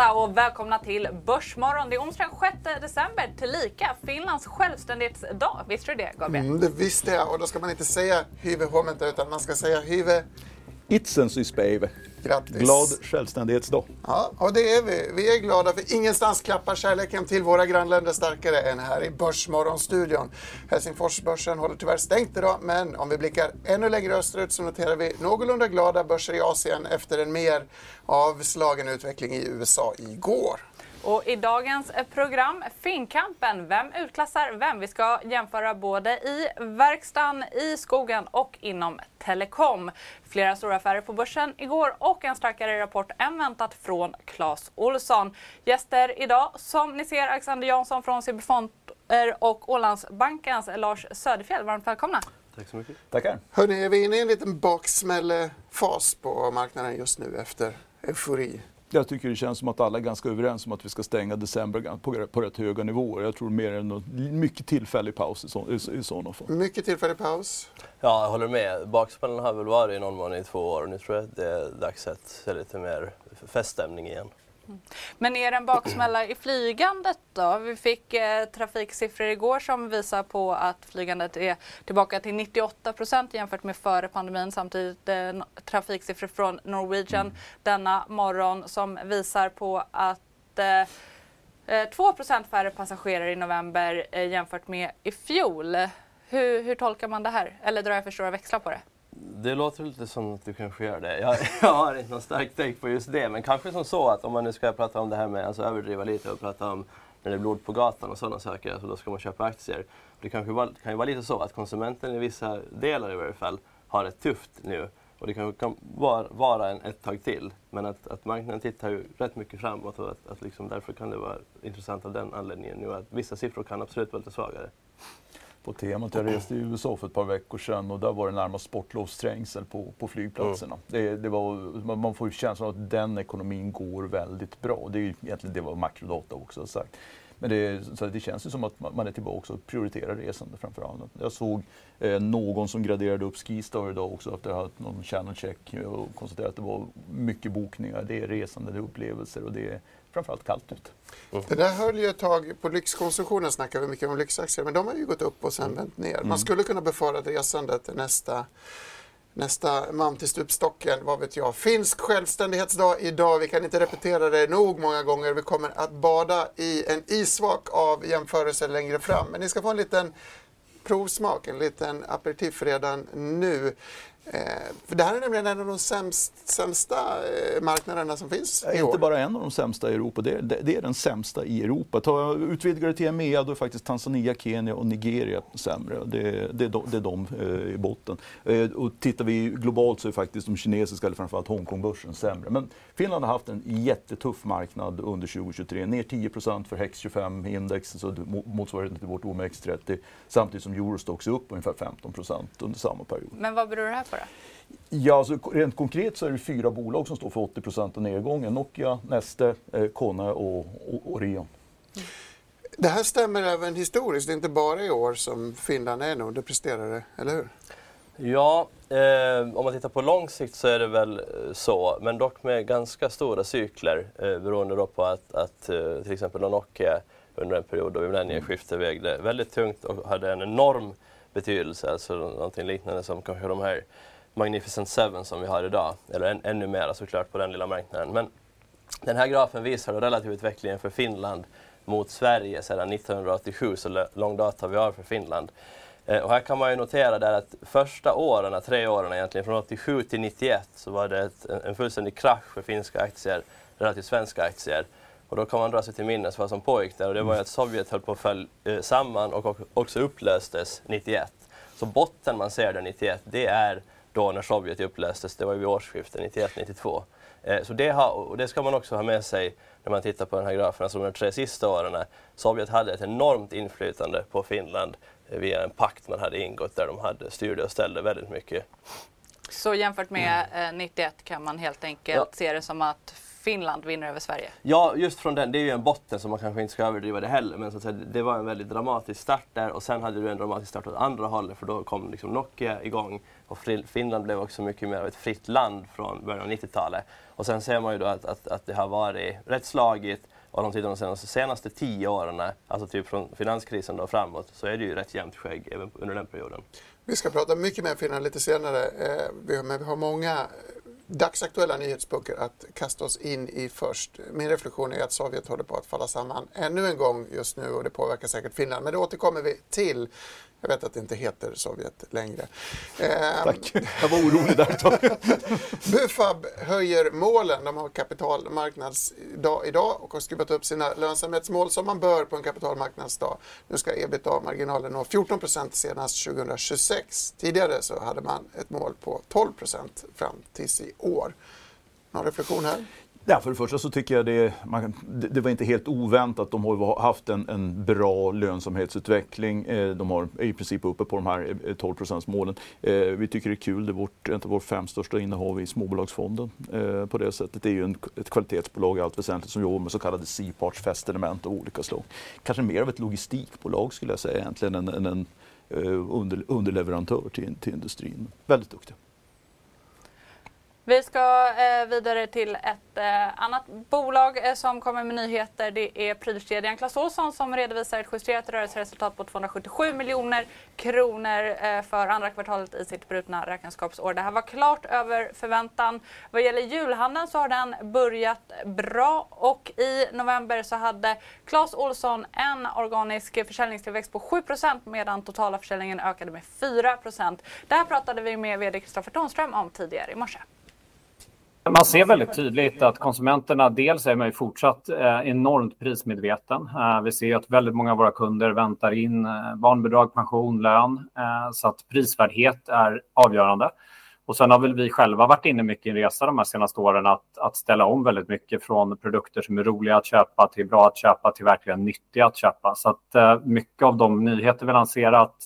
Hej och välkomna till Börsmorgon. Det är onsdag 6 december, tillika Finlands självständighetsdag. Visste du det, Gabriel? Mm, det visste jag. Och då ska man inte säga hyve huomenta utan man ska säga hyve Itsensyspeive. Grattis. Glad självständighetsdag. Ja, och det är vi. Vi är glada för ingenstans klappar kärleken till våra grannländer starkare än här i Börsmorgonstudion. Helsingforsbörsen håller tyvärr stängt idag, men om vi blickar ännu längre österut så noterar vi någorlunda glada börser i Asien efter en mer avslagen utveckling i USA igår. Och i dagens program, Finnkampen. Vem utklassar vem? Vi ska jämföra både i verkstaden, i skogen och inom telekom. Flera stora affärer på börsen igår och en starkare rapport än väntat från Clas Olsson. Gäster idag, som ni ser, Alexander Jansson från CB Fonder och Ålandsbankens Lars Söderfjell. Varmt välkomna. Tack så mycket. Tackar. Hörrni, är vi inne i en liten baksmällefas på marknaden just nu efter eufori? Jag tycker det känns som att alla är ganska överens om att vi ska stänga december på, på rätt höga nivåer. Jag tror mer än något, mycket tillfällig paus i, så, i, i sådana fall. Mycket tillfällig paus. Ja, jag håller med. Baksmällan har väl varit i någon mån i två år. Nu tror jag att det är dags att se lite mer feststämning igen. Men är det en baksmälla i flygandet då? Vi fick eh, trafiksiffror igår som visar på att flygandet är tillbaka till 98 procent jämfört med före pandemin. Samtidigt eh, trafiksiffror från Norwegian mm. denna morgon som visar på att eh, 2 eh, procent färre passagerare i november eh, jämfört med i fjol. Hur, hur tolkar man det här? Eller drar jag för stora växlar på det? Det låter lite som att du kanske gör det. Jag, jag har inte någon stark take på just det. Men kanske som så att om man nu ska prata om det här med, alltså överdriva lite och prata om när det är blod på gatan och sådana saker, alltså då ska man köpa aktier. Det kanske var, kan ju vara lite så att konsumenten i vissa delar i varje fall har det tufft nu. Och det kanske kan vara, vara en, ett tag till. Men att, att marknaden tittar ju rätt mycket framåt och att, att liksom därför kan det vara intressant av den anledningen nu att vissa siffror kan absolut vara lite svagare på temat. Jag reste i USA för ett par veckor sedan och där var det närmast sportlovsträngsel på, på flygplatserna. Mm. Det, det var, man får ju känslan av att den ekonomin går väldigt bra. Det är ju egentligen det vad makrodata också har sagt. Men det, så det känns ju som att man är tillbaka och prioriterar resande framför allt. Jag såg eh, någon som graderade upp Skistar idag också efter att ha haft någon channel check och konstaterade att det var mycket bokningar. Det är resande, det är upplevelser och det är framförallt kallt ut. Mm. Det där höll ju ett tag, på lyxkonsumtionen snackar vi mycket om lyxaktier, men de har ju gått upp och sen vänt ner. Man mm. skulle kunna befara att resandet är nästa Nästa man till stupstocken, vad vet jag. Finsk självständighetsdag idag. Vi kan inte repetera det nog många gånger. Vi kommer att bada i en isvak av jämförelser längre fram. Men ni ska få en liten provsmak, en liten aperitif redan nu. Eh, för det här är nämligen en av de sämst, sämsta eh, marknaderna som finns i Inte bara en av de sämsta i Europa, det är, det, är den sämsta i Europa. Ta, utvidgar det till EMEA, då är faktiskt Tanzania, Kenya och Nigeria sämre. Det, det, är, de, det är de eh, i botten. Eh, och tittar vi globalt så är faktiskt de kinesiska, eller framförallt Hongkongbörsen, sämre. Men Finland har haft en jättetuff marknad under 2023. Ner 10 för HEX 25-index, så motsvarigheten till vårt OMX30, samtidigt som Eurostox är upp ungefär 15% under samma period. Men vad beror det här på då? Ja, alltså, rent konkret så är det fyra bolag som står för 80 av nedgången. Nokia, Neste, eh, Kone och, och Orion. Mm. Det här stämmer även historiskt, det är inte bara i år som Finland är en underpresterare, eller hur? Ja, eh, om man tittar på lång sikt så är det väl eh, så, men dock med ganska stora cykler eh, beroende då på att, att eh, till exempel Nokia under en period då millennieskiftet vägde väldigt tungt och hade en enorm betydelse, alltså någonting liknande som kanske de här Magnificent Seven som vi har idag, eller än, ännu mer såklart på den lilla marknaden. Men den här grafen visar då relativutvecklingen för Finland mot Sverige sedan 1987, så lång data vi har för Finland. Eh, och här kan man ju notera där att första åren, tre åren egentligen, från 87 till 91 så var det ett, en fullständig krasch för finska aktier relativt svenska aktier. Och då kan man dra sig till minnes vad som pågick där och det var ju att Sovjet höll på att falla eh, samman och också upplöstes 91. Så botten man ser där 91, det är då när Sovjet upplöstes, det var ju vid årsskiftet 91-92. Eh, så det, har, och det ska man också ha med sig när man tittar på den här grafen. Alltså de tre sista åren, Sovjet hade ett enormt inflytande på Finland eh, via en pakt man hade ingått där de hade styrde och ställde väldigt mycket. Så jämfört med eh, 91 kan man helt enkelt ja. se det som att Finland vinner över Sverige? Ja, just från den. Det är ju en botten så man kanske inte ska överdriva det heller. Men så att säga, det var en väldigt dramatisk start där och sen hade du en dramatisk start åt andra hållet för då kom liksom Nokia igång och Finland blev också mycket mer av ett fritt land från början av 90-talet. Och sen ser man ju då att, att, att det har varit rätt slagigt och om de senaste, senaste tio åren, alltså typ från finanskrisen då framåt, så är det ju rätt jämnt skägg även under den perioden. Vi ska prata mycket mer Finland lite senare, eh, men vi har många dagsaktuella nyhetsböcker att kasta oss in i först. Min reflektion är att Sovjet håller på att falla samman ännu en gång just nu och det påverkar säkert Finland. Men det återkommer vi till. Jag vet att det inte heter Sovjet längre. Eh, Tack, jag var orolig där ett tag. Bufab höjer målen. De har kapitalmarknadsdag idag och har skruvat upp sina lönsamhetsmål som man bör på en kapitalmarknadsdag. Nu ska ebitda-marginalen nå 14 procent senast 2026. Tidigare så hade man ett mål på 12 procent fram tills i år. Någon reflektion här? Ja, för det första så tycker jag det, man, det, var inte helt oväntat. De har haft en, en bra lönsamhetsutveckling. Eh, de har, är i princip uppe på de här eh, 12 målen. Eh, vi tycker det är kul. Det är vårt, ett av våra fem största innehav i småbolagsfonden på det sättet. Det är ju en, ett kvalitetsbolag i allt väsentligt som jobbar med så kallade C-parts fästelement av olika slag. Kanske mer av ett logistikbolag skulle jag säga egentligen än, än en under, underleverantör till, till industrin. Väldigt duktiga. Vi ska eh, vidare till ett eh, annat bolag eh, som kommer med nyheter. Det är prylkedjan Clas Ohlson som redovisar ett justerat rörelseresultat på 277 miljoner kronor eh, för andra kvartalet i sitt brutna räkenskapsår. Det här var klart över förväntan. Vad gäller julhandeln så har den börjat bra och i november så hade Clas Ohlson en organisk försäljningstillväxt på 7% medan totala försäljningen ökade med 4 Det här pratade vi med VD Kristoffer Tonström om tidigare i morse. Man ser väldigt tydligt att konsumenterna dels är man fortsatt eh, enormt prismedveten. Eh, vi ser att väldigt många av våra kunder väntar in eh, barnbidrag, pension, lön. Så att prisvärdhet är avgörande. Och sen har väl vi själva varit inne mycket i en resa de här senaste åren att, att ställa om väldigt mycket från produkter som är roliga att köpa till bra att köpa till verkligen nyttiga att köpa. Så att mycket av de nyheter vi lanserat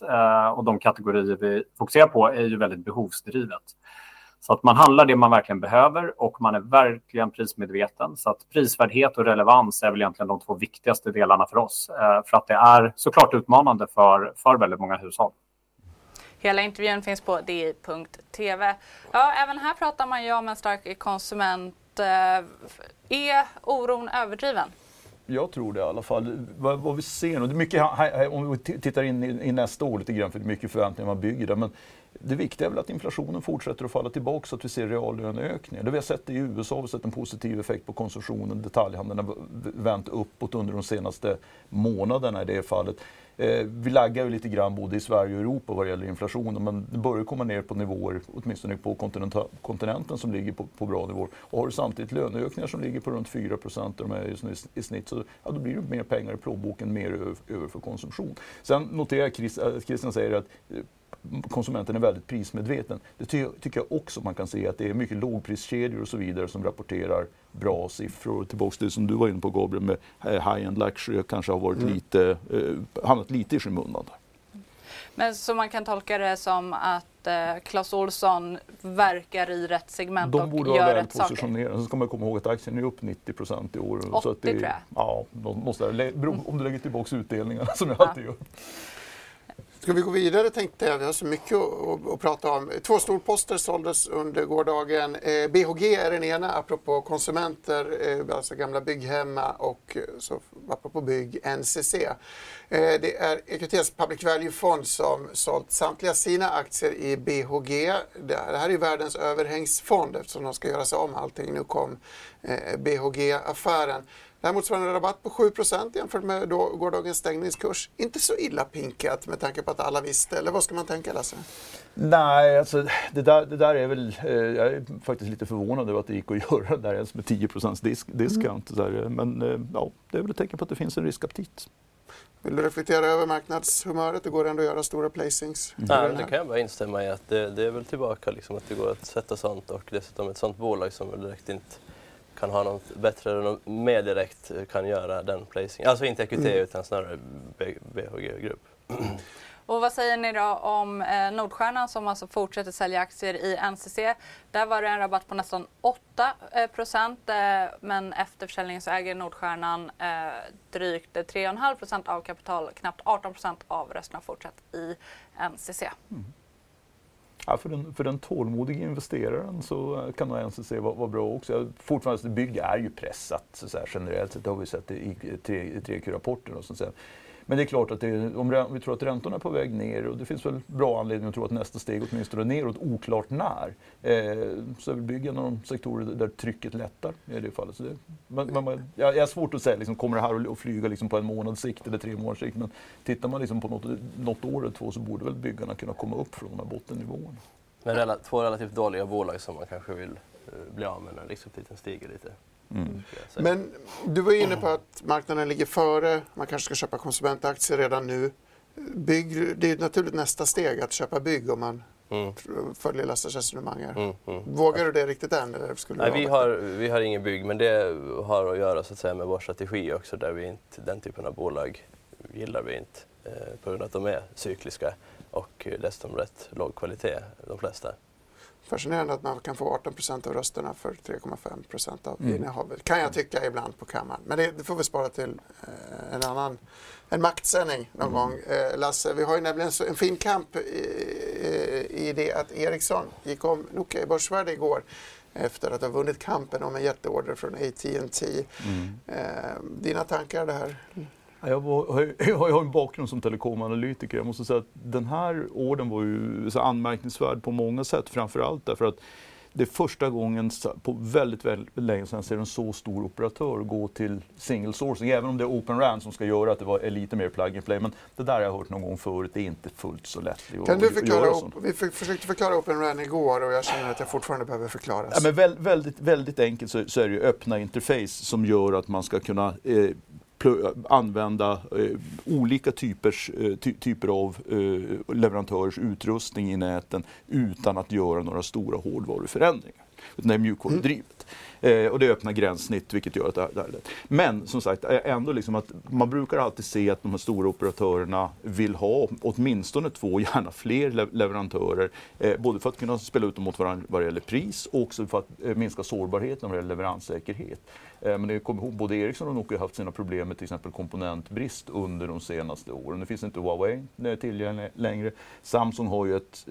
och de kategorier vi fokuserar på är ju väldigt behovsdrivet. Så att man handlar det man verkligen behöver och man är verkligen prismedveten. Så att prisvärdhet och relevans är väl egentligen de två viktigaste delarna för oss. Eh, för att det är såklart utmanande för, för väldigt många hushåll. Hela intervjun finns på di.tv. Ja, även här pratar man ju om en stark konsument. Eh, är oron överdriven? Jag tror det i alla fall. Vad, vad vi ser nu, det är mycket, om vi tittar in i, i nästa år lite grann, för det är mycket förväntningar man bygger där. Men det viktiga är väl att inflationen fortsätter att falla tillbaka så att vi ser reallöneökningar. Det vi har sett i USA har vi sett en positiv effekt på konsumtionen. Detaljhandeln har vänt uppåt under de senaste månaderna i det fallet. Eh, vi laggar ju lite grann både i Sverige och Europa vad det gäller inflationen men det börjar komma ner på nivåer, åtminstone på kontinenten, som ligger på, på bra nivåer. Och har du samtidigt löneökningar som ligger på runt 4 procent i, i snitt så ja, då blir det mer pengar i plånboken, mer över, över för konsumtion. Sen noterar jag att eh, Christian säger att eh, konsumenten är väldigt prismedveten. Det ty tycker jag också man kan se att det är mycket lågpriskedjor och så vidare som rapporterar bra siffror. Tillbaks till det som du var inne på Gabriel med high-end luxury kanske har varit mm. lite, eh, hamnat lite i skymundan. Men så man kan tolka det som att eh, Clas Ohlson verkar i rätt segment de och borde gör vara rätt saker? Sen ska man komma ihåg att aktien är upp 90 procent i år. 80 så att det, tror jag. Ja, måste, om du lägger tillbaka utdelningarna som jag alltid gör. Ska vi gå vidare tänkte jag, vi har så mycket att, att prata om. Två storposter såldes under gårdagen. Eh, BHG är den ena, apropå konsumenter, eh, alltså gamla Bygghemma och eh, så, apropå bygg, NCC. Eh, det är EQTs Public Value Fond som sålt samtliga sina aktier i BHG. Det här är världens överhängsfond eftersom de ska göra sig om allting. Nu kom eh, BHG-affären. Det här motsvarar en rabatt på 7 jämfört med då gårdagens stängningskurs. Inte så illa pinkat med tanke på att alla visste, eller vad ska man tänka Lasse? Nej, alltså, det, där, det där är väl... Eh, jag är faktiskt lite förvånad över att det gick att göra det där ens med 10 disk, discount. Mm. Där, men eh, ja, det är väl ett tecken på att det finns en riskaptit. Vill du reflektera över marknadshumöret? Det går ändå att göra stora placings. Mm. Ja, det kan jag bara instämma i. att Det, det är väl tillbaka liksom, att det går att sätta sånt och dessutom ett sånt bolag som väl direkt inte kan ha något bättre mer direkt kan göra den placing. Alltså inte EQT mm. utan snarare BHG Grupp. Och vad säger ni då om eh, Nordstjärnan som alltså fortsätter sälja aktier i NCC? Där var det en rabatt på nästan 8 eh, procent eh, men efter försäljningen så äger Nordstjärnan eh, drygt 3,5 procent av kapital, knappt 18 procent av rösterna fortsatt i NCC. Mm. Ja, för, den, för den tålmodiga investeraren så eh, kan nog NCC vara, vara bra också. Fortfarande, bygg är ju pressat så, så här, generellt sett. Det har vi sett i, 3Q-rapporten. Men det är klart att det, om vi tror att räntorna är på väg ner och det finns väl bra anledning att tro att nästa steg åtminstone är neråt, oklart när, eh, så är väl bygg en av de sektorer där trycket lättar i det fallet. Så det, man, man, jag, jag har svårt att säga, liksom, kommer det här att flyga liksom på en månads sikt eller tre månaders sikt? Men tittar man liksom på något, något år eller två så borde väl byggarna kunna komma upp från de här bottennivåerna. Men två relativt dåliga bolag som man kanske vill eh, bli av med när liksom riskaptiten stiger lite. Mm. Men du var inne på att marknaden ligger före, man kanske ska köpa konsumentaktier redan nu. Bygg, det är naturligt nästa steg att köpa bygg om man mm. följer Lasses resonemang här. Mm, mm. Vågar du det riktigt än? Eller skulle Nej, vi, har, vi har ingen bygg, men det har att göra så att säga, med vår strategi också, där vi inte, den typen av bolag gillar vi inte eh, på grund av att de är cykliska och dessutom rätt låg kvalitet, de flesta. Fascinerande att man kan få 18 procent av rösterna för 3,5 procent av mm. innehavet. Kan jag tycka ibland på kammaren. Men det, det får vi spara till eh, en annan en maktsändning någon mm. gång. Eh, Lasse, vi har ju nämligen en fin kamp i, i det att Ericsson gick om Nokia i börsvärde igår efter att ha vunnit kampen om en jätteorder från AT&T. Mm. Eh, dina tankar det här? Jag, har en bakgrund som telekomanalytiker. Jag måste säga att den här orden var ju så anmärkningsvärd på många sätt. Framförallt därför att det är första gången på väldigt, väldigt länge sedan jag ser en så stor operatör gå till single sourcing. Även om det är Open RAN som ska göra att det är lite mer plug and play. Men det där har jag hört någon gång förut. Det är inte fullt så lätt kan du förklara, att Vi försökte förklara Open RAN igår och jag känner att jag fortfarande behöver förklara. Ja, men väldigt, väldigt enkelt så, så, är det ju öppna interface som gör att man ska kunna eh, använda eh, olika typers, eh, ty typer av eh, leverantörers utrustning i näten utan att göra några stora hårdvaruförändringar. Utan det är mjukvarudrivet. Eh, och det öppnar gränssnitt vilket gör att det här, det här är lätt. Men som sagt, ändå liksom att man brukar alltid se att de här stora operatörerna vill ha åtminstone två, gärna fler le leverantörer. Eh, både för att kunna spela ut dem mot varandra vad det gäller pris och också för att eh, minska sårbarheten vad det gäller leveranssäkerhet. Eh, men det kom ihåg, både Ericsson och Nokia har haft sina problem med till exempel komponentbrist under de senaste åren. Nu finns inte Huawei eh, tillgängligt längre. Samsung har ju ett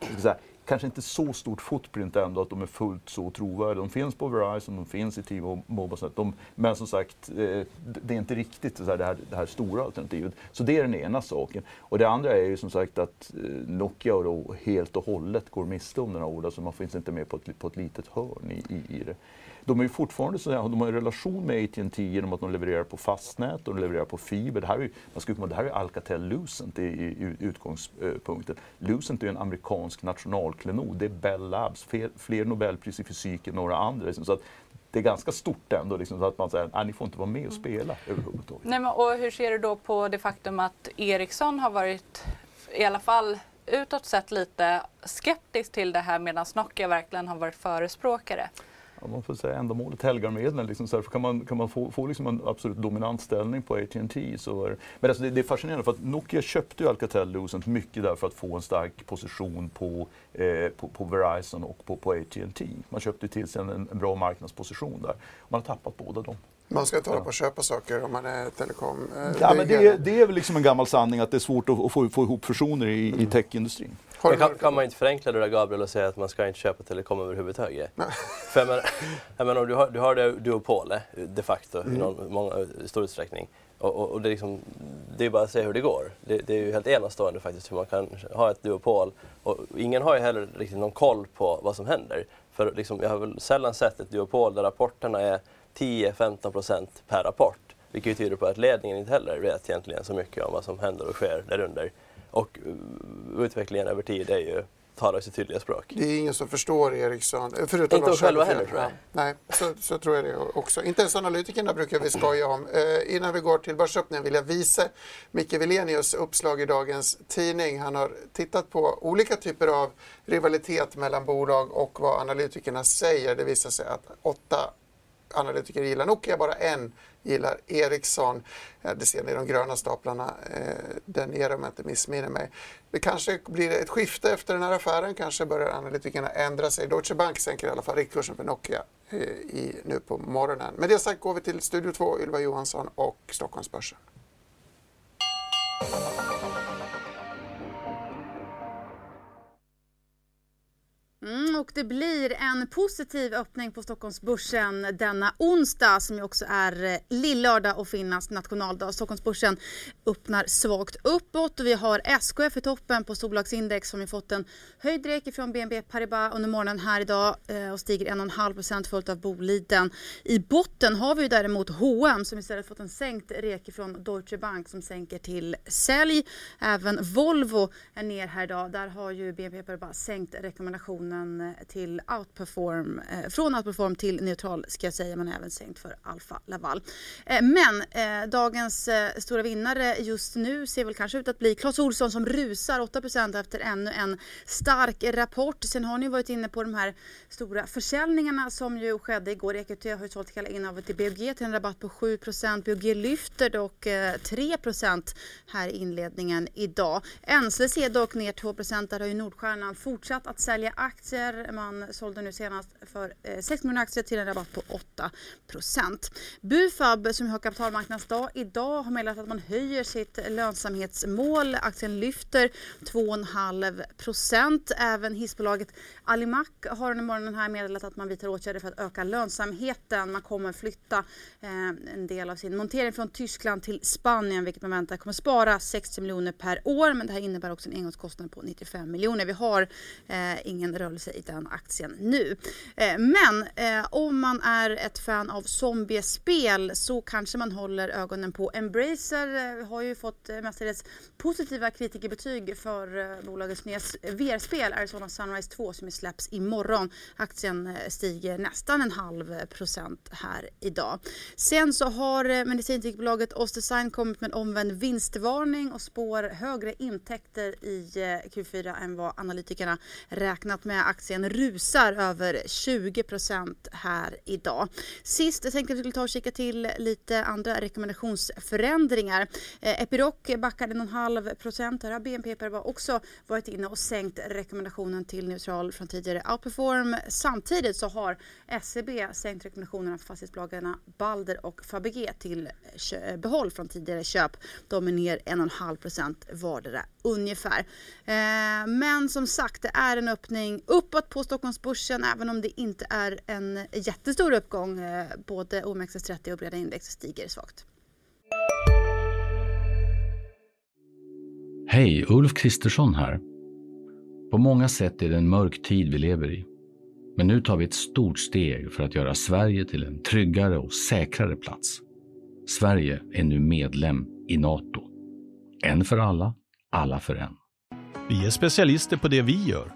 eh, säga, kanske inte så stort footprint ändå att de är fullt så trovärdiga. De finns på Verizon, de finns i T-Mobile. Men som sagt, eh, det är inte riktigt det här, det här stora alternativet. Så det är den ena saken. Och det andra är ju som sagt att eh, Nokia då helt och hållet går miste om den här ordet, så man finns inte med på ett, på ett litet hörn i, i, i det de är ju fortfarande så, de har en relation med AT&T genom att de levererar på fastnät och de levererar på fiber. Det här är, man ska komma, det här är Alcatel Lucent i, i, utgångspunkten. Lucent är en amerikansk nationalklenod. Det är Bell Labs, fler, fler Nobelpris i fysik än några andra. Så att det är ganska stort ändå, liksom, så att man säger att ni får inte vara med och spela mm. överhuvudtaget. Nej, men, och hur ser du då på det faktum att Ericsson har varit, i alla fall utåt sett, lite skeptisk till det här medan Nokia verkligen har varit förespråkare? Ja, man får säga ändamålet helgar medlen. Liksom, så här, kan man, kan man få, få liksom en absolut dominant ställning på AT&T så är, Men alltså det, det, är fascinerande för att Nokia köpte ju Alcatel Lucent mycket där för att få en stark position på, eh, på, på, Verizon och på, på AT&T. Man köpte till sig en, en bra marknadsposition där. Man har tappat båda dem. Man ska inte hålla på och köpa saker om man är telekom. Eh, ja, men det, det, är väl liksom en gammal sanning att det är svårt att, att få, få ihop personer i, mm. i techindustrin. Kan, kan, man inte förenkla det där Gabriel och säga att man ska inte köpa telekom överhuvudtaget? För jag menar, jag menar, du har, du har det duopolet de facto mm. i någon, många, stor utsträckning. Och, och, och, det, är liksom, det är bara att se hur det går. Det, det, är ju helt enastående faktiskt hur man kan ha ett duopol. Och ingen har ju heller riktigt någon koll på vad som händer. För liksom, jag har väl sällan sett ett duopol där rapporterna är 10-15% per rapport. Vilket tyder på att ledningen inte heller vet egentligen så mycket om vad som händer och sker därunder. Och eh, utvecklingen över tid är ju talar sitt tydliga språk. Det är ingen som förstår Ericsson. Eh, förutom inte de själva heller tror jag. Nej, så, så, tror jag det också. Inte ens analytikerna brukar vi skoja om. Eh, innan vi går till börsöppningen vill jag visa Micke Wilenius uppslag i dagens tidning. Han har tittat på olika typer av rivalitet mellan bolag och vad analytikerna säger. Det visar sig att åtta analytiker gillar Nokia, bara en gillar Ericsson. Eh, det ser ni i de gröna staplarna eh, där nere om jag inte missminner mig. Det kanske blir ett skifte efter den här affären, kanske börjar analytikerna ändra sig. Deutsche Bank sänker i alla fall riktkursen för Nokia eh, i, nu på morgonen. Med det sagt går vi till Studio 2, Ylva Johansson och Stockholmsbörsen. Mm, och det blir en positiv öppning på Stockholmsbörsen denna onsdag som ju också är eh, lillördag och Finlands nationaldag. Stockholmsbörsen öppnar svagt uppåt och vi har SKF i toppen på storbolagsindex som har fått en höjd rek från BNP Paribas under morgonen här idag eh, och stiger 1,5 följt av Boliden. I botten har vi däremot H&M som istället fått en sänkt rek från Deutsche Bank som sänker till sälj. Även Volvo är ner här idag. Där har ju BNP Paribas sänkt rekommendationen marknaden eh, till outperform, eh, från outperform till neutral ska jag säga, men även sänkt för Alfa Laval. Eh, men eh, dagens eh, stora vinnare just nu ser väl kanske ut att bli Clas Olsson som rusar 8% efter ännu en stark rapport. Sen har ni varit inne på de här stora försäljningarna som ju skedde igår. EQT har ju sålt hela innehavet till BOG till en rabatt på 7% BOG lyfter dock eh, 3% här i inledningen idag. NCC är dock ner 2 Där har ju Nordstjärnan fortsatt att sälja aktier aktier. Man sålde nu senast för eh, 6 miljoner aktier till en rabatt på 8% Bufab som har kapitalmarknadsdag idag har meddelat att man höjer sitt lönsamhetsmål. Aktien lyfter 2,5% Även hissbolaget Alimak har under morgonen här meddelat att man vidtar åtgärder för att öka lönsamheten. Man kommer flytta eh, en del av sin montering från Tyskland till Spanien vilket man väntar kommer spara 60 miljoner per år. Men det här innebär också en engångskostnad på 95 miljoner. Vi har eh, ingen rörelse i den aktien nu. Eh, men eh, om man är ett fan av zombiespel så kanske man håller ögonen på Embracer. Eh, har ju fått mestadels positiva kritikerbetyg för bolagets nya VR-spel Arizona Sunrise 2 som släpps imorgon. Aktien stiger nästan en halv procent här idag. Sen så har medicinteknikbolaget Ostdesign kommit med en omvänd vinstvarning och spår högre intäkter i Q4 än vad analytikerna räknat med aktien rusar över 20% här idag. Sist jag tänkte att vi skulle ta och kika till lite andra rekommendationsförändringar. Eh, Epiroc backade 1,5 procent. Här har BNP har också varit inne och sänkt rekommendationen till neutral från tidigare outperform. Samtidigt så har SEB sänkt rekommendationerna för fastighetsbolagen Balder och Fabege till eh, behåll från tidigare köp. De är ner 1,5 procent vardera ungefär. Eh, men som sagt, det är en öppning uppåt på Stockholmsbörsen även om det inte är en jättestor uppgång. Eh, både OMXS30 och breda index stiger svagt. Hej, Ulf Kristersson här. På många sätt är det en mörk tid vi lever i. Men nu tar vi ett stort steg för att göra Sverige till en tryggare och säkrare plats. Sverige är nu medlem i Nato. En för alla, alla för en. Vi är specialister på det vi gör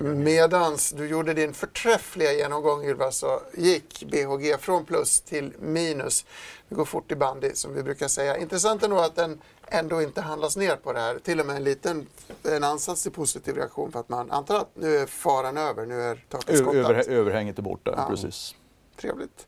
Medans du gjorde din förträffliga genomgång Ylva så gick BHG från plus till minus. Det går fort i bandy som vi brukar säga. Intressant är nog att den ändå inte handlas ner på det här. Till och med en liten en ansats till positiv reaktion för att man antar att nu är faran över. Nu är taket skottat. Över, överhänget är borta, ja. precis. Trevligt.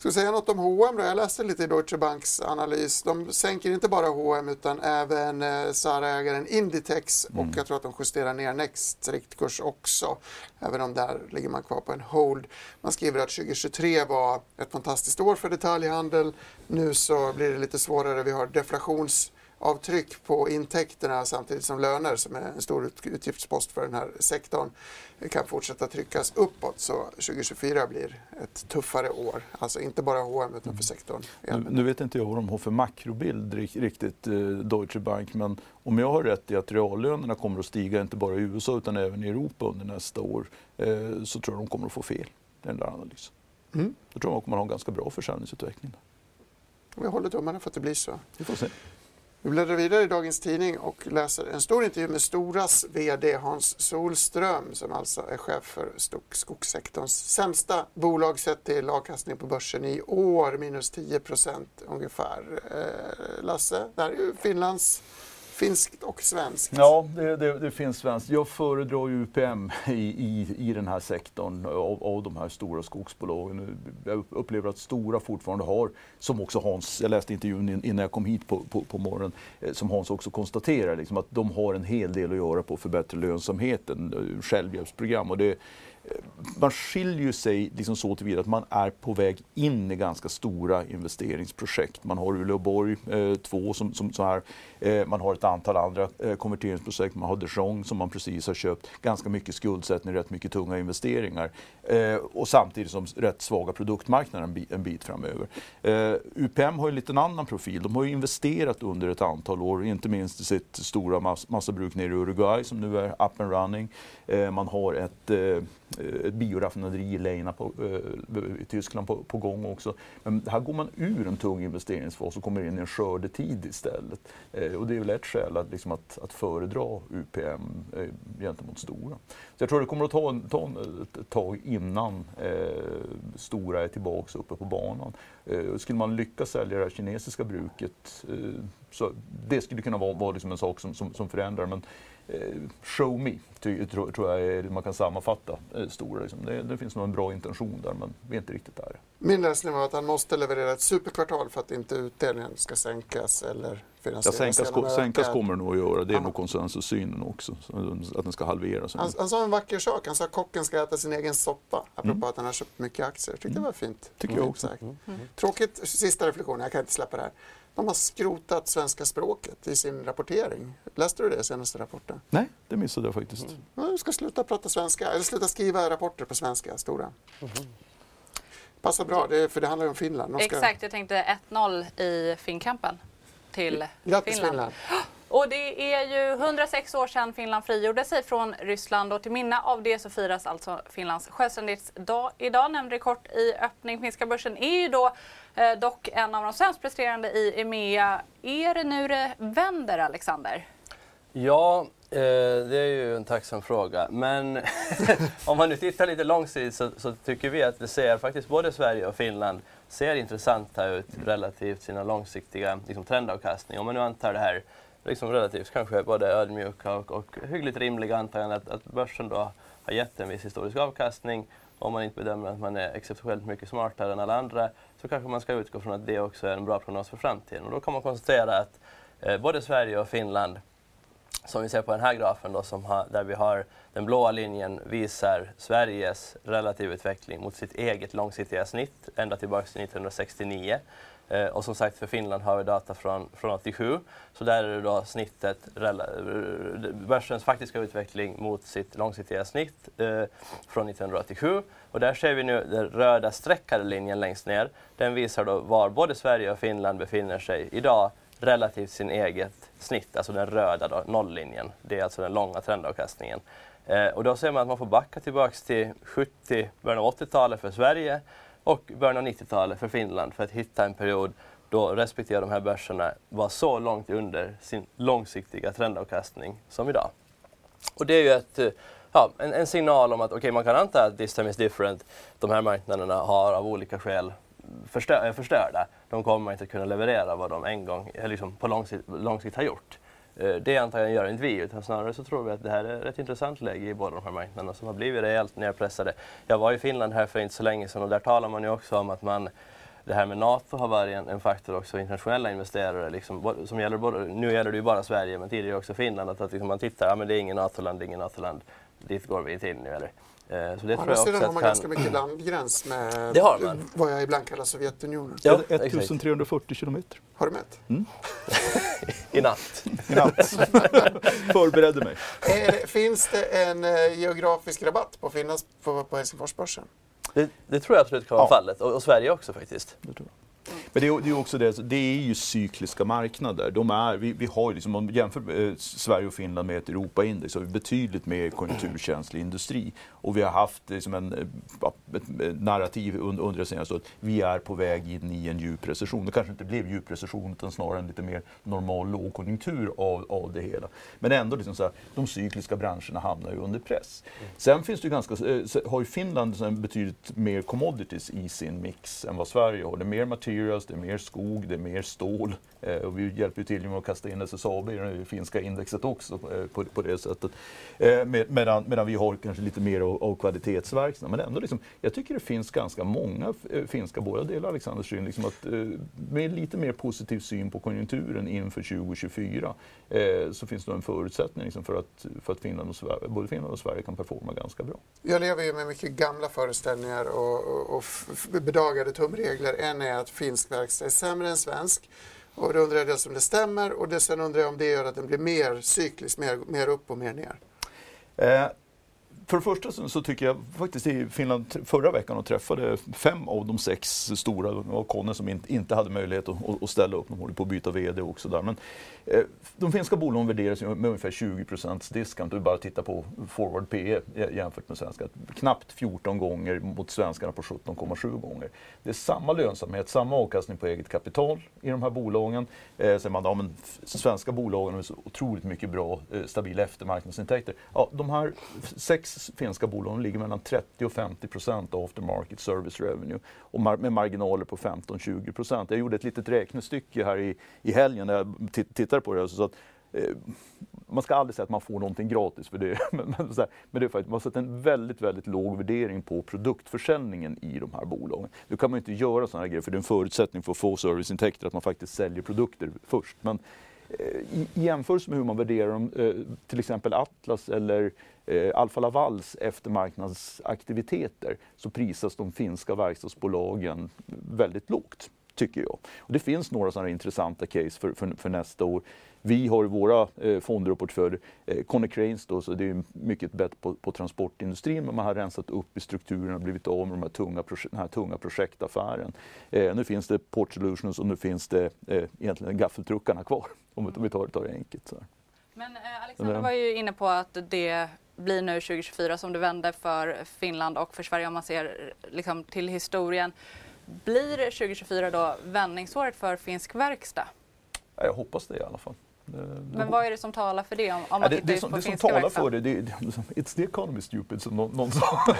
Ska vi säga något om H&M då? Jag läste lite i Deutsche Banks analys. De sänker inte bara H&M utan även eh, Zara-ägaren Inditex mm. och jag tror att de justerar ner Next riktkurs också. Även om där ligger man kvar på en hold. Man skriver att 2023 var ett fantastiskt år för detaljhandel. Nu så blir det lite svårare. Vi har deflations avtryck på intäkterna samtidigt som löner som är en stor utgiftspost för den här sektorn kan fortsätta tryckas uppåt. Så 2024 blir ett tuffare år. Alltså inte bara H&M utan för sektorn. Nu, nu, vet inte jag vad de har för makrobild riktigt, eh, Deutsche Bank, men om jag har rätt i att reallönerna kommer att stiga inte bara i USA utan även i Europa under nästa år eh, så tror jag de kommer att få fel, den där analysen. Mm. Jag tror att man kommer att ha en ganska bra försäljningsutveckling. Vi håller tummarna för att det blir så. Vi får se. Vi bläddrar vidare i dagens tidning och läser en stor intervju med Storas VD Hans Solström som alltså är chef för skogssektorns sämsta bolag sett till avkastning på börsen i år, minus 10 procent ungefär. Eh, Lasse, det här är ju Finlands finskt och svenskt? Ja, det, det, det finns svenskt. Jag föredrar ju UPM i, i, i den här sektorn av, av de här stora skogsbolagen. Jag upplever att Stora fortfarande har, som också Hans, jag läste intervjun innan jag kom hit på, på, på morgonen, eh, som Hans också konstaterar, liksom att de har en hel del att göra på att förbättra lönsamheten, eh, självhjälpsprogram. Och det, man skiljer sig liksom så tillvida att man är på väg in i ganska stora investeringsprojekt. Man har Uleåborg 2 eh, som, som så här. Eh, man har ett antal andra eh, konverteringsprojekt. Man har Dijon som man precis har köpt. Ganska mycket skuldsättning, rätt mycket tunga investeringar. Eh, och samtidigt som rätt svaga produktmarknader en, bit, en bit framöver. Eh, UPM har ju lite en annan profil. De har ju investerat under ett antal år, inte minst i sitt stora mass massabruk nere i Uruguay som nu är up and running. Eh, man har ett Eh, ett bioraffinaderi i Leina på, eh, i Tyskland på, på, gång också. Men här går man ur en tung investeringsfas och kommer in i en skördetid istället. Eh, och det är väl ett skäl att, liksom att, att föredra UPM eh, gentemot Stora. Så jag tror det kommer att ta, ta ett tag innan eh, Stora är tillbaka uppe på banan. Eh, skulle man lyckas sälja det här kinesiska bruket eh, så det skulle kunna vara, vara liksom en sak som, som, som förändrar. Men Eh, show me, tror, tror jag är, man kan sammanfatta eh, Stora. Liksom. Det, det, finns nog en bra intention där, men vi är inte riktigt där. Min läsning var att han måste leverera ett superkvartal för att inte utdelningen ska sänkas eller finansieras. Ja, sänkas, sänkas kommer det nog att göra. Det är Aha. nog konsensussynen också, att den ska halveras. Han, han, sa en vacker sak. Han sa att kocken ska äta sin egen soppa. Apropå mm. att han har köpt mycket aktier. Jag tyckte mm. det var fint. Tycker jag också. Mm. Tråkigt, sista reflektion, jag kan inte släppa det här. De har skrotat svenska språket i sin rapportering. Läste du det senaste rapporten? Nej, det missade jag faktiskt. Mm. Ja, ska sluta prata svenska, eller sluta skriva rapporter på svenska, stora. Mm. Passar bra, det, för det handlar ju om Finland. Ska... Exakt, jag tänkte 1-0 i Finnkampen till Grattis Finland. Finland. Och det är ju 106 år sedan Finland frigjorde sig från Ryssland och till minne av det så firas alltså Finlands självständighetsdag idag. Nämnde det kort i öppning. Finska börsen är ju då eh, dock en av de sämst presterande i EMEA. Är det nu det vänder, Alexander? Ja, eh, det är ju en tacksam fråga. Men om man nu tittar lite långsiktigt så, så, tycker vi att det ser faktiskt både Sverige och Finland ser intressanta ut relativt sina långsiktiga liksom, trendavkastning. Om man nu antar det här liksom relativt kanske både ödmjuka och, och hyggligt rimliga antagandet att, att börsen då har gett en viss historisk avkastning. Om man inte bedömer att man är exceptionellt mycket smartare än alla andra så kanske man ska utgå från att det också är en bra prognos för framtiden. Och då kan man konstatera att eh, både Sverige och Finland som vi ser på den här grafen då, som har, där vi har den blåa linjen visar Sveriges relativa utveckling mot sitt eget långsiktiga snitt ända tillbaka till 1969. Eh, och som sagt för Finland har vi data från, från 87. Så där är det då snittet, eh, börsens faktiska utveckling mot sitt långsiktiga snitt eh, från 1987. Och där ser vi nu den röda streckade linjen längst ner. Den visar då var både Sverige och Finland befinner sig idag relativt sin eget snitt, alltså den röda då, nolllinjen. Det är alltså den långa trendavkastningen. Eh, och då ser man att man får backa tillbaks till 70, början av 80-talet för Sverige och början av 90-talet för Finland för att hitta en period då respektive de här börserna var så långt under sin långsiktiga trendavkastning som idag. Och det är ju ett, eh, ja, en, en signal om att okay, man kan anta att this time is different. De här marknaderna har av olika skäl förstör, förstörda. De kommer inte att kunna leverera vad de en gång liksom på lång sikt, lång sikt har gjort. Eh, det det antagligen gör inte vi, utan snarare så tror vi att det här är ett intressant läge i båda de här marknaderna som har blivit rejält nedpressade. Jag var i Finland här för inte så länge sedan och där talar man ju också om att man det här med NATO har varit en, en faktor också internationella investerare. Liksom, som gäller både, nu gäller det ju bara Sverige men tidigare också Finland. Att, att liksom man tittar, ja men det är ingen NATO-land, det är ingen NATO-land. Dit går vi inte in nu. Eller? Eh, så det Å andra sidan har man kan... ganska mycket landgräns med det har man. vad jag ibland kallar Sovjetunionen. Ja, 1340 kilometer. Har du mätt? Mm. I natt. I natt. Förberedde mig. Det, finns det en eh, geografisk rabatt på att finnas på, på Helsingforsbörsen? Det, det, tror jag absolut kan vara ja. fallet och, och, Sverige också faktiskt. Men det är, det är också det, det är ju cykliska marknader. De är, vi, vi har liksom, om man jämför eh, Sverige och Finland med ett Europaindex så har vi betydligt mer konjunkturkänslig industri. Och vi har haft liksom en, eh, ett narrativ under, under det senaste året. Vi är på väg in i en djup recession. Det kanske inte blev djup recession utan snarare en lite mer normal lågkonjunktur av, av det hela. Men ändå, liksom så här, de cykliska branscherna hamnar ju under press. Sen finns det ju ganska, har ju Finland betydligt mer commodities i sin mix än vad Sverige har. Det är mer material, materials, det är mer skog, det är mer stål. Eh, och vi hjälper till med att kasta in SSAB i det finska indexet också eh, på, på det sättet. Eh, med, medan, medan vi har kanske lite mer av, av kvalitetsverksamhet. Men ändå, liksom, jag tycker det finns ganska många eh, finska, båda delar Alexanders syn, liksom att, eh, med lite mer positiv syn på konjunkturen inför 2024 eh, så finns det en förutsättning liksom, för att, för att Finland och Sverige, både Finland och Sverige kan performa ganska bra. Jag lever ju med mycket gamla föreställningar och, och, och bedagade tumregler. En är att finsk verkstad är sämre än svensk. Och då undrar jag dels om det stämmer och det, sen undrar jag om det gör att den blir mer cyklisk, mer, mer upp och mer ner. Eh, för det första så, så, tycker jag faktiskt i Finland förra veckan och träffade fem av de sex stora, det Conne som inte, inte hade möjlighet att, att, ställa upp, de håller på att byta VD också där. Men, Eh, de finska bolagen värderas med ungefär 20 procents discount, Du bara titta på forward PE jämfört med svenska. Knappt 14 gånger mot svenskarna på 17,7 gånger. Det är samma lönsamhet, samma avkastning på eget kapital i de här bolagen. Eh, säger man, ja, men svenska bolagen har så otroligt mycket bra, eh, stabila eftermarknadsintäkter. Ja, de här sex finska bolagen ligger mellan 30 och 50 procent av aftermarket service revenue och mar med marginaler på 15-20 procent. Jag gjorde ett litet räknestycke här i, i helgen när jag tittade på det. Så att, eh, man ska aldrig säga att man får någonting gratis för det. men, men, här, men det är faktiskt, man har satt en väldigt, väldigt låg värdering på produktförsäljningen i de här bolagen. Nu kan man inte göra sådana här grejer för det är en förutsättning för att få serviceintäkter att man faktiskt säljer produkter först. Men eh, i, i jämförelse med hur man värderar dem, eh, till exempel Atlas eller eh, Alfa Lavals eftermarknadsaktiviteter så prisas de finska verkstadsbolagen väldigt lågt, tycker jag. Och det finns några sådana intressanta case för, för, för nästa år. Vi har våra eh, fonder och portföljer, eh, Cranes då, så det är mycket bättre på, på, transportindustrin, men man har rensat upp i strukturen och blivit av med de här tunga, den här tunga projektaffären. Eh, nu finns det Port Solutions och nu finns det eh, egentligen gaffeltruckarna kvar, om vi tar, tar det enkelt. Så här. Men eh, Alexander var ju inne på att det blir nu 2024 som det vänder för Finland och för Sverige om man ser liksom, till historien. Blir 2024 då vändningsåret för finsk verkstad? Jag hoppas det i alla fall. Men vad är det som talar för det? Om, om man det, det, som, det som talar för det, det, it's the economy stupid som någon, någon sa.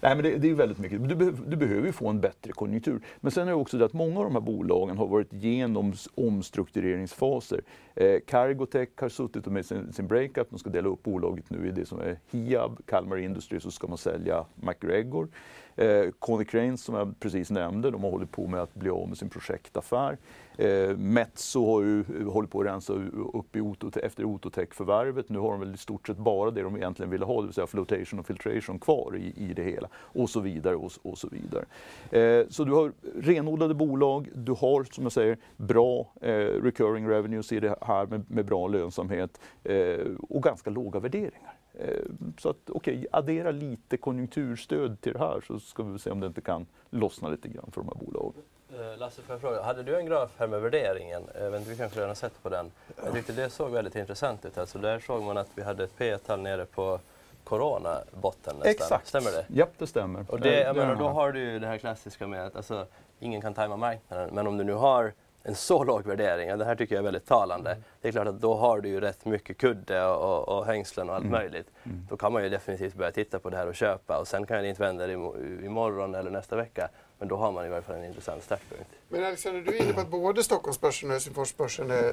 Nej, men det, det, är väldigt mycket. Du, behöver, du behöver ju få en bättre konjunktur. Men sen är det också det att många av de här bolagen har varit igenom omstruktureringsfaser. Eh, Cargotec har suttit med sin, sin breakup, de ska dela upp bolaget nu i det som är Hiab, Kalmar Industry, så ska man sälja MacGregor. Eh, Cranes som jag precis nämnde, de har hållit på med att bli av med sin projektaffär. Eh, Metso har ju eh, hållit på att rensa upp i Oto, efter Ototech-förvärvet. Nu har de väl i stort sett bara det de egentligen ville ha, det vill säga flotation och filtration kvar i, i det hela. Och så vidare och, och så vidare. Eh, så du har renodlade bolag, du har som jag säger bra eh, recurring revenues i det här med, med bra lönsamhet eh, och ganska låga värderingar. Eh, så att okej, okay, addera lite konjunkturstöd till det här så ska vi se om det inte kan lossna lite grann för de här bolagen. Eh, Lasse, får jag fråga, hade du en graf här med värderingen? Jag vet inte, vi kanske redan har sett på den. Jag tyckte det såg väldigt intressant ut. Alltså där såg man att vi hade ett P-tal nere på corona-botten nästan. Exakt. Stämmer det? Japp, det stämmer. Och det, jag menar, då har du ju det här klassiska med att alltså, ingen kan tajma marknaden. Men om du nu har en så låg värdering, ja, det här tycker jag är väldigt talande. Mm. Det är klart att då har du ju rätt mycket kudde och, och hängslen och allt mm. möjligt. Mm. Då kan man ju definitivt börja titta på det här och köpa och sen kan det inte vända imorgon eller nästa vecka. Men då har man i varje fall en intressant startpunkt. Men Alexander, du är inne på att både Stockholmsbörsen och Helsingforsbörsen är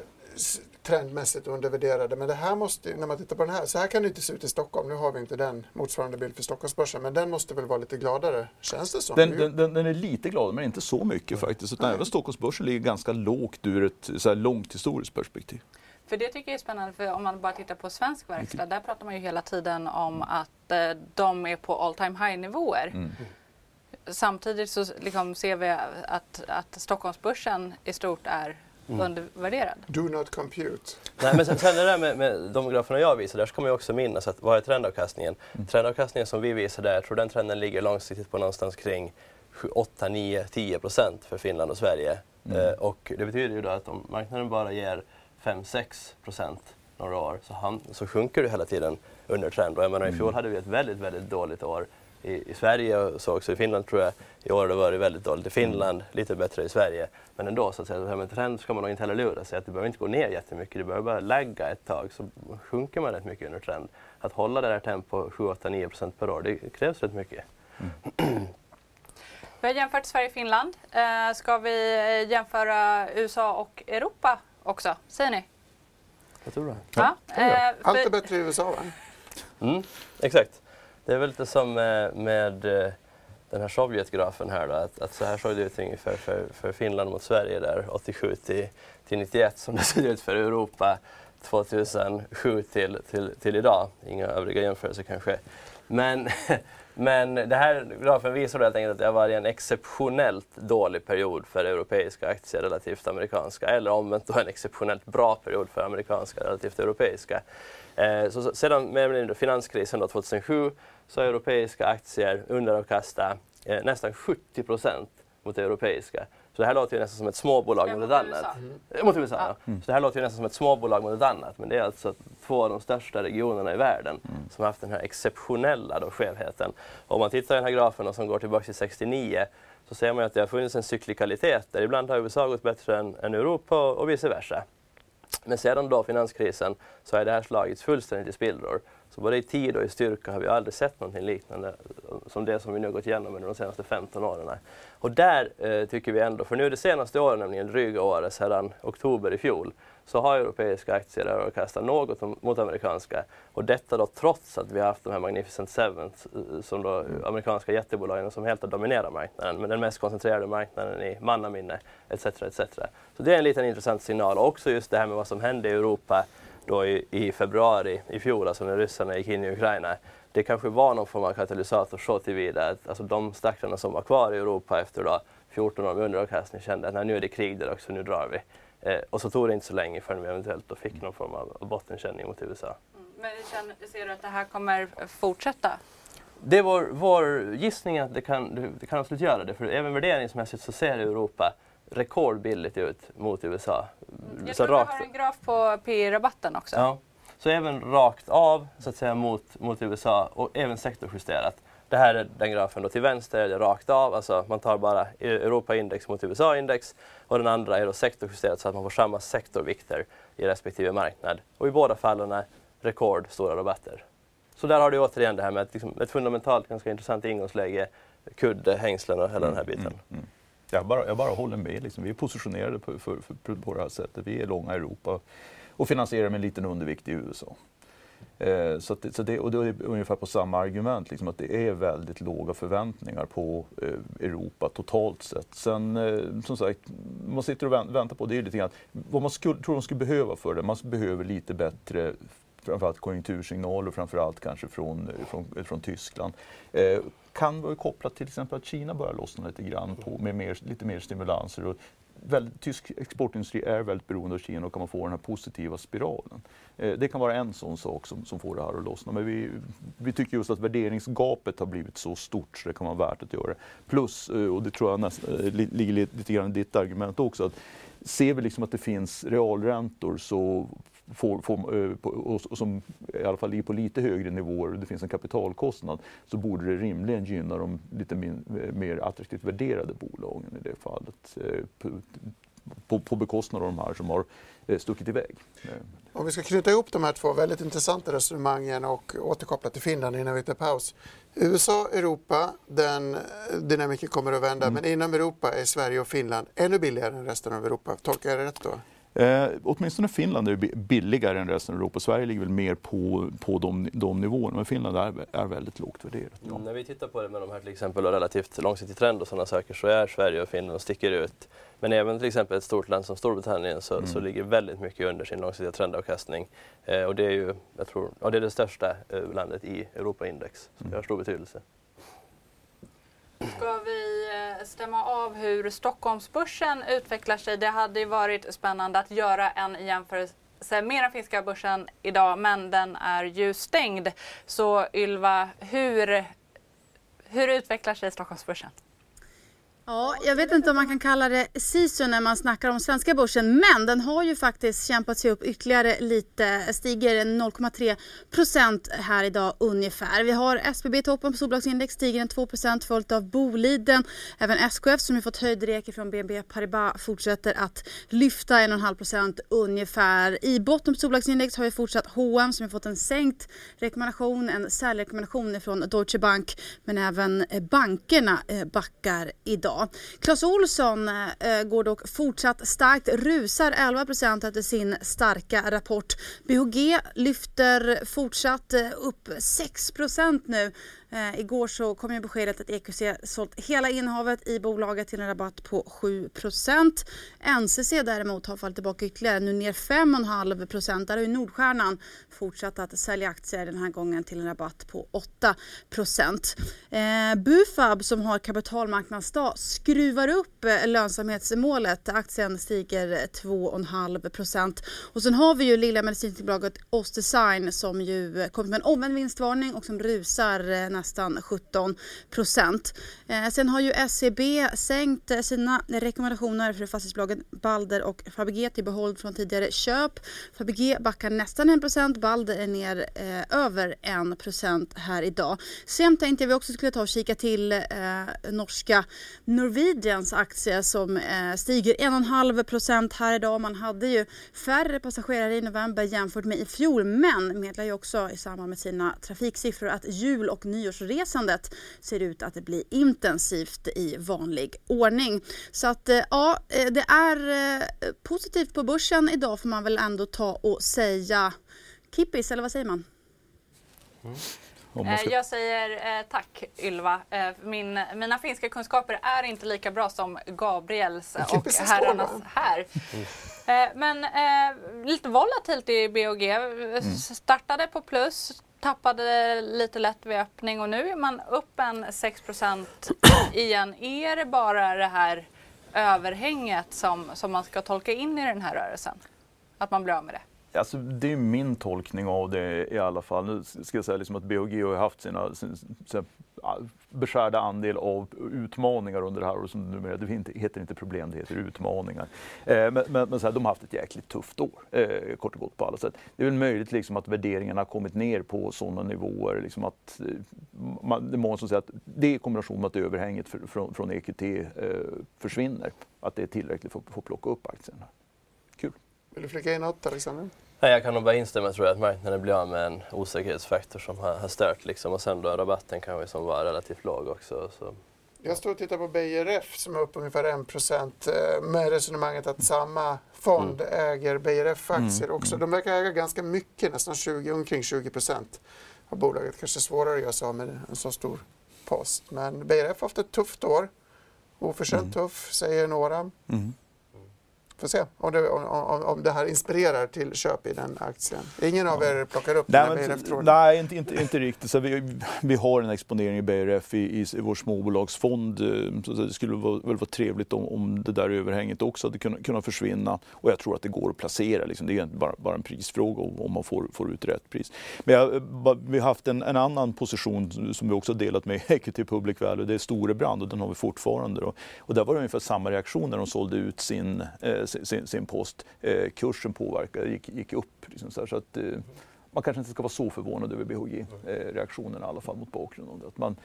trendmässigt undervärderade. Men det här måste, när man tittar på den här, så här kan det inte se ut i Stockholm. Nu har vi inte den motsvarande bild för Stockholmsbörsen, men den måste väl vara lite gladare, känns det som? Den, den, den, den är lite gladare, men inte så mycket mm. faktiskt. Utan även Stockholmsbörsen ligger ganska lågt ur ett så här långt historiskt perspektiv. För det tycker jag är spännande, för om man bara tittar på svensk verkstad, där pratar man ju hela tiden om att eh, de är på all time high nivåer. Mm samtidigt så liksom ser vi att, att Stockholmsbörsen i stort är mm. undervärderad. Do not compute. Nej, men sen, sen det där med, med de graferna jag visar, där ska man ju också minnas att vad är trendavkastningen? Mm. Trendavkastningen som vi visar där, jag tror den trenden ligger långsiktigt på någonstans kring 8, 9, 10 procent för Finland och Sverige. Mm. Eh, och det betyder ju då att om marknaden bara ger 5-6 procent några år så, han, så sjunker det hela tiden under trend. Och jag menar, I fjol mm. hade vi ett väldigt, väldigt dåligt år i, i Sverige och så också i Finland tror jag. I år har det varit väldigt dåligt i Finland, lite bättre i Sverige. Men ändå, så att säga, med trend ska man nog inte heller lura sig att det behöver inte gå ner jättemycket. Det behöver bara lägga ett tag så sjunker man rätt mycket under trend. Att hålla det där tempot 7, 8, 9 procent per år, det krävs rätt mycket. Mm. Vi har jämfört Sverige och Finland. Eh, ska vi jämföra USA och Europa också? Säger ni? Jag tror det. Ja. ja. Eh, Allt är bättre i USA va? Mm, exakt. Det är väl lite som eh, med, med den här Sovjetgrafen här då, att, att så här såg det ut ungefär för, för Finland mot Sverige där 87 till, till 91 som det såg ut för Europa 2007 till, till, till idag. Inga övriga jämförelser kanske. Men, men det här grafen visar helt enkelt att det har varit en exceptionellt dålig period för europeiska aktier relativt amerikanska eller omvänt då en exceptionellt bra period för amerikanska relativt europeiska. Eh, så, sedan med finanskrisen då, 2007 så har europeiska aktier underavkastat eh, nästan 70 procent mot europeiska. Så det här låter ju nästan som ett småbolag mot ett annat. Mm. Mot USA, ja. Mm. Så det här låter ju nästan som ett småbolag mot ett annat. Men det är alltså två av de största regionerna i världen mm. som har haft den här exceptionella då, skevheten. Och om man tittar i den här grafen som går tillbaka till 69 så ser man att det har funnits en cyklikalitet där ibland har USA gått bättre än, än Europa och vice versa. Men sedan då finanskrisen så har det här slagits fullständigt i spillror. Så både i tid och i styrka har vi aldrig sett någonting liknande som det som vi nu gått igenom under de senaste 15 åren. Och där eh, tycker vi ändå, för nu det senaste året, nämligen dryga året sedan oktober i fjol, så har europeiska aktier överkastat något mot amerikanska. Och detta då trots att vi har haft de här Magnificent Seven, eh, som då amerikanska jättebolagen som helt har dominerat marknaden, med den mest koncentrerade marknaden i mannaminne, etc. etc. Så det är en liten intressant signal. Och också just det här med vad som hände i Europa då i, i februari i fjol, alltså när ryssarna gick in i Ukraina. Det kanske var någon form av katalysator så tillvida att alltså de stackarna som var kvar i Europa efter då 14 år med underavkastning kände att nu är det krig där också, nu drar vi. Eh, och så tog det inte så länge förrän vi eventuellt då fick någon form av bottenkänning mot USA. Mm, men känner, ser du att det här kommer fortsätta? Det är vår, vår gissning att det kan, det kan absolut göra det, för även värderingsmässigt så ser Europa rekordbilligt ut mot USA. Mm. Jag så tror rakt... du har en graf på P-rabatten också. Ja. Så även rakt av så att säga mot, mot USA och även sektorjusterat. Det här är den grafen då till vänster, är det rakt av, alltså man tar bara Europa-index mot USA-index och den andra är då sektorjusterat så att man får samma sektorvikter i respektive marknad. Och i båda fallen är rekordstora rabatter. Så där har du återigen det här med ett, liksom, ett fundamentalt ganska intressant ingångsläge, kudde, hängslen och hela mm, den här biten. Mm, mm. Jag bara, jag bara håller med. Liksom. Vi är positionerade på, för, för, på det här sättet. Vi är långa i Europa och finansierar med en liten undervikt i USA. Eh, så, att, så det, och det är ungefär på samma argument, liksom, att det är väldigt låga förväntningar på eh, Europa totalt sett. Sen eh, som sagt, man sitter och väntar på det är lite grann vad man skulle, tror de skulle behöva för det. Man behöver lite bättre framförallt konjunktursignaler, framförallt kanske från, eh, från, eh, från Tyskland. Eh, kan vara kopplat till exempel att Kina börjar lossna lite grann på, med mer, lite mer stimulanser. Och väldigt, tysk exportindustri är väldigt beroende av Kina och kan man få den här positiva spiralen. Eh, det kan vara en sån sak som, som får det här att lossna. Men vi, vi tycker just att värderingsgapet har blivit så stort så det kan vara värt att göra. Plus, eh, och det tror jag näst, eh, ligger lite grann i ditt argument också, att ser vi liksom att det finns realräntor så får, får, eh, och som i alla fall ligger på lite högre nivåer och det finns en kapitalkostnad så borde det rimligen gynna de lite min, eh, mer attraktivt värderade bolagen i det fallet. Eh, på, på bekostnad av de här som har stuckit iväg. Om vi ska knyta ihop de här två väldigt intressanta resonemangen och återkoppla till Finland innan vi tar paus. USA, Europa, den dynamiken kommer att vända, mm. men inom Europa är Sverige och Finland ännu billigare än resten av Europa. Tolkar jag det rätt då? Eh, åtminstone Finland är billigare än resten av Europa. Sverige ligger väl mer på, på de, de nivåerna, men Finland är, är väldigt lågt värderat. Ja. Mm, när vi tittar på det med de här till exempel och relativt långsiktig trend och sådana saker så är Sverige och Finland och sticker ut. Men även till exempel ett stort land som Storbritannien så, mm. så ligger väldigt mycket under sin långsiktiga trendavkastning. Eh, och det är ju, jag tror, ja, det är det största eh, landet i Europaindex, så det har stor betydelse. Ska vi eh, stämma av hur Stockholmsbörsen utvecklar sig? Det hade ju varit spännande att göra en jämförelse med den finska börsen idag, men den är ju stängd. Så Ylva, hur, hur utvecklar sig Stockholmsbörsen? Ja, jag vet inte om man kan kalla det sisu när man snackar om svenska börsen, men den har ju faktiskt kämpat sig upp ytterligare lite, stiger 0,3 procent här idag ungefär. Vi har SBB i toppen på storbolagsindex, stiger 2 procent följt av Boliden. Även SKF som har fått höjd rek från BNP Paribas fortsätter att lyfta 1,5 procent ungefär. I botten på storbolagsindex har vi fortsatt H&M som har fått en sänkt rekommendation, en säljrekommendation från Deutsche Bank, men även bankerna eh, backar idag. Clas Olsson eh, går dock fortsatt starkt, rusar 11% efter sin starka rapport. BHG lyfter fortsatt eh, upp 6% nu Eh, igår så kom ju beskedet att EQC sålt hela innehavet i bolaget till en rabatt på 7% NCC däremot har fallit tillbaka ytterligare, nu ner 5,5 Där har ju Nordstjärnan fortsatt att sälja aktier den här gången till en rabatt på 8 eh, Bufab som har kapitalmarknadsdag skruvar upp eh, lönsamhetsmålet. Aktien stiger 2,5 Och sen har vi ju lilla medicinbolaget Ostdesign som ju kommit med en omvänd vinstvarning och som rusar eh, nästan 17 procent. Eh, sen har ju SEB sänkt sina rekommendationer för fastighetsbolagen Balder och Fabege till behåll från tidigare köp. Fabege backar nästan 1 procent, Balder är ner eh, över 1 procent här idag. Sen tänkte jag vi också skulle ta och kika till eh, norska Norwegians aktie som eh, stiger 1,5 procent här idag. Man hade ju färre passagerare i november jämfört med i fjol men meddelar ju också i samband med sina trafiksiffror att jul och nyår nyårsresandet ser ut att bli intensivt i vanlig ordning. Så att eh, ja, eh, det är eh, positivt på börsen idag får man väl ändå ta och säga. Kippis, eller vad säger man? Mm. Jag säger eh, tack Ylva. Eh, min, mina finska kunskaper är inte lika bra som Gabriels och herrarnas här. Eh, men lite volatilt i BOG. Mm. Startade på plus, tappade lite lätt vid öppning och nu är man upp en 6% igen. Är det bara det här överhänget som, som man ska tolka in i den här rörelsen? Att man blir av med det? Alltså, det är min tolkning av det i alla fall. Nu ska jag säga liksom att BHG har haft sina, sina, sina beskärda andel av utmaningar under det här året. Som numera, det heter inte problem, det heter utmaningar. Eh, men men, men så här, de har haft ett jäkligt tufft år, eh, kort och gott på alla sätt. Det är väl möjligt liksom, att värderingarna har kommit ner på sådana nivåer. Liksom att, eh, man, det är många som säger att det i kombination med att överhänget för, från, från EQT eh, försvinner, att det är tillräckligt för, för att plocka upp aktien. Kul. Vill du flika in något Alexander? Nej, jag kan nog bara instämma tror jag att marknaden blir av med en osäkerhetsfaktor som har, har stört liksom. och sen då rabatten kan ju som vara relativt låg också. Så. Jag står och tittar på BRF som är upp ungefär 1 procent eh, med resonemanget att samma fond mm. äger BRF-aktier mm. också. De verkar äga ganska mycket, nästan 20, omkring 20 procent av bolaget. Kanske svårare att göra sig av med en så stor post. Men BRF har haft ett tufft år. Oförtjänt mm. tuff, säger några. Mm får se om det, om, om det här inspirerar till köp i den aktien. Ingen av er plockar upp nej, den här BRF-tråden? Nej, inte, inte, inte riktigt. Så vi, vi har en exponering i BRF i, i, i vår småbolagsfond. Eh, så det skulle vara, väl vara trevligt om, om det där överhänget också hade kunnat, kunnat försvinna. Och jag tror att det går att placera. Liksom. Det är bara, bara en prisfråga om man får, får ut rätt pris. Men jag, vi har haft en, en annan position som vi också delat med Equity Public Value. Det är Storebrand och den har vi fortfarande. Då. Och där var det ungefär samma reaktion när de sålde ut sin eh, sin, sin post. Eh, kursen påverkade, gick, gick upp. Liksom så, så att, eh, man kanske inte ska vara så förvånad över BHG-reaktionerna eh, i alla fall mot bakgrund av det. Att man,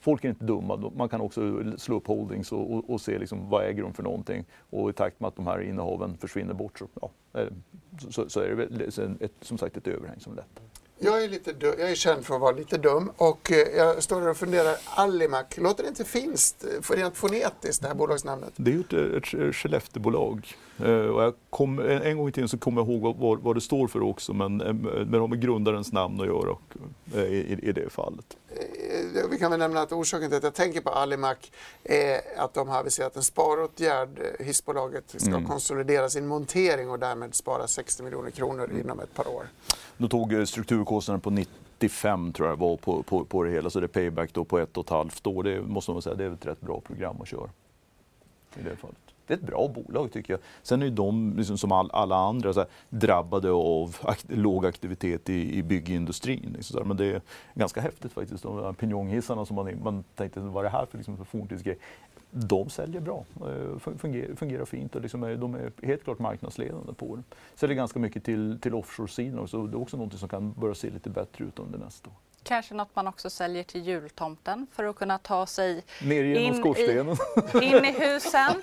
folk är inte dumma. Man kan också slå upp holdings och, och, och se liksom, vad äger de för någonting. Och i takt med att de här innehaven försvinner bort så, ja, eh, så, så är det ett, som sagt ett överhäng som lättar. Jag är, lite dum, jag är känd för att vara lite dum och eh, jag står där och funderar. Alimak, låter det inte finskt, eh, rent fonetiskt, det här bolagsnamnet? Det är ju ett, eh, ett Skellefteåbolag. Och jag kom, en, gång i tiden så kommer jag ihåg vad, vad det står för också, men, men det har med grundarens namn att göra och, i, i det fallet. Vi kan väl nämna att orsaken till att jag tänker på Alimac är att de har aviserat en sparåtgärd. Hissbolaget ska mm. konsolidera sin montering och därmed spara 60 miljoner kronor mm. inom ett par år. Då tog strukturkostnaden på 95 tror jag var på, på, på det hela, så det är payback då på ett och ett halvt år. Det måste man säga, det är ett rätt bra program att köra i det fallet det är ett bra bolag tycker jag. Sen är ju de, liksom, som all, alla andra, så här, drabbade av akt, låg aktivitet i, i byggindustrin. Liksom, så Men det är ganska häftigt faktiskt. De här pinjonghissarna som man, man tänkte, vad är det här för, liksom, för forntidsgrej? de säljer bra, eh, fungerar, fungerar fint och liksom är, de är helt klart marknadsledande på det. Säljer ganska mycket till, till offshore-sidan också. Det är också något som kan börja se lite bättre ut under nästa år. Kanske något man också säljer till jultomten för att kunna ta sig Ner genom in. I, in i husen.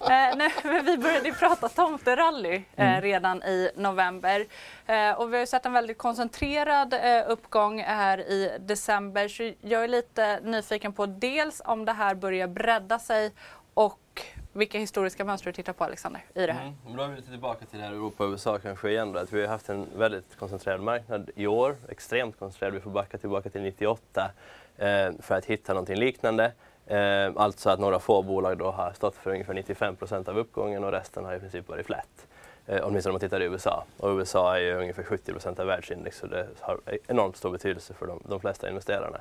eh, nej, vi började prata tomterally eh, mm. redan i november eh, och vi har sett en väldigt koncentrerad eh, uppgång här i december så jag är lite nyfiken på dels om det här börjar bredda sig och vilka historiska mönster du tittar på Alexander i det här? Mm. Då är vi lite tillbaka till det här Europa och USA kanske igen då, att vi har haft en väldigt koncentrerad marknad i år, extremt koncentrerad. Vi får backa tillbaka till 98 eh, för att hitta någonting liknande. Eh, alltså att några få bolag då har stått för ungefär 95 procent av uppgången och resten har i princip varit flat. Eh, åtminstone om man tittar i USA. Och USA är ju ungefär 70 procent av världsindex så det har enormt stor betydelse för de, de flesta investerarna.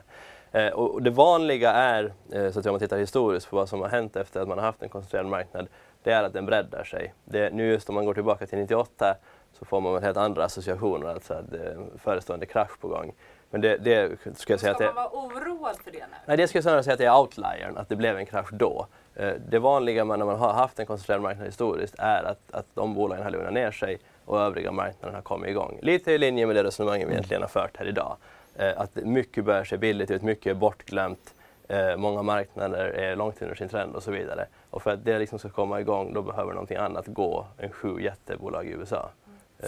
Eh, och det vanliga är, eh, så att om man tittar historiskt på vad som har hänt efter att man har haft en koncentrerad marknad, det är att den breddar sig. Det, nu just om man går tillbaka till 98 så får man helt andra associationer, alltså att det är en förestående krasch på gång. Men det, det ska jag säga att det... Ska man vara oroad för det nu? Nej, det ska jag snarare säga att det är outliern, att det blev en krasch då. Eh, det vanliga när man har haft en koncentrerad marknad historiskt är att, att de bolagen har lugnat ner sig och övriga marknaden har kommit igång. Lite i linje med det resonemang vi egentligen har fört här idag. Eh, att mycket börjar se billigt ut, mycket är bortglömt. Eh, många marknader är långt under sin trend och så vidare. Och för att det liksom ska komma igång då behöver någonting annat gå än sju jättebolag i USA.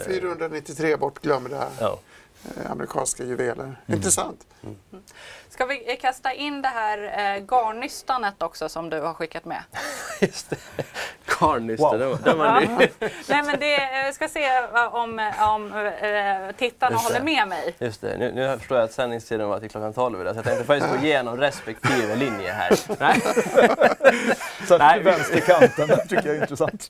493 bortglömda ja. Eh, amerikanska juveler. Mm. Intressant. Mm. Ska vi kasta in det här eh, garnystanet också som du har skickat med? Just det. Garnystan, wow. den var ny. Nej men det, vi ska se om, om eh, tittarna håller med mig. Just det, nu, nu förstår jag att sändningstiden var till klockan 12 idag så jag tänkte faktiskt gå igenom respektive linje här. Nej. Så Nej. vänsterkanten, det tycker jag är intressant.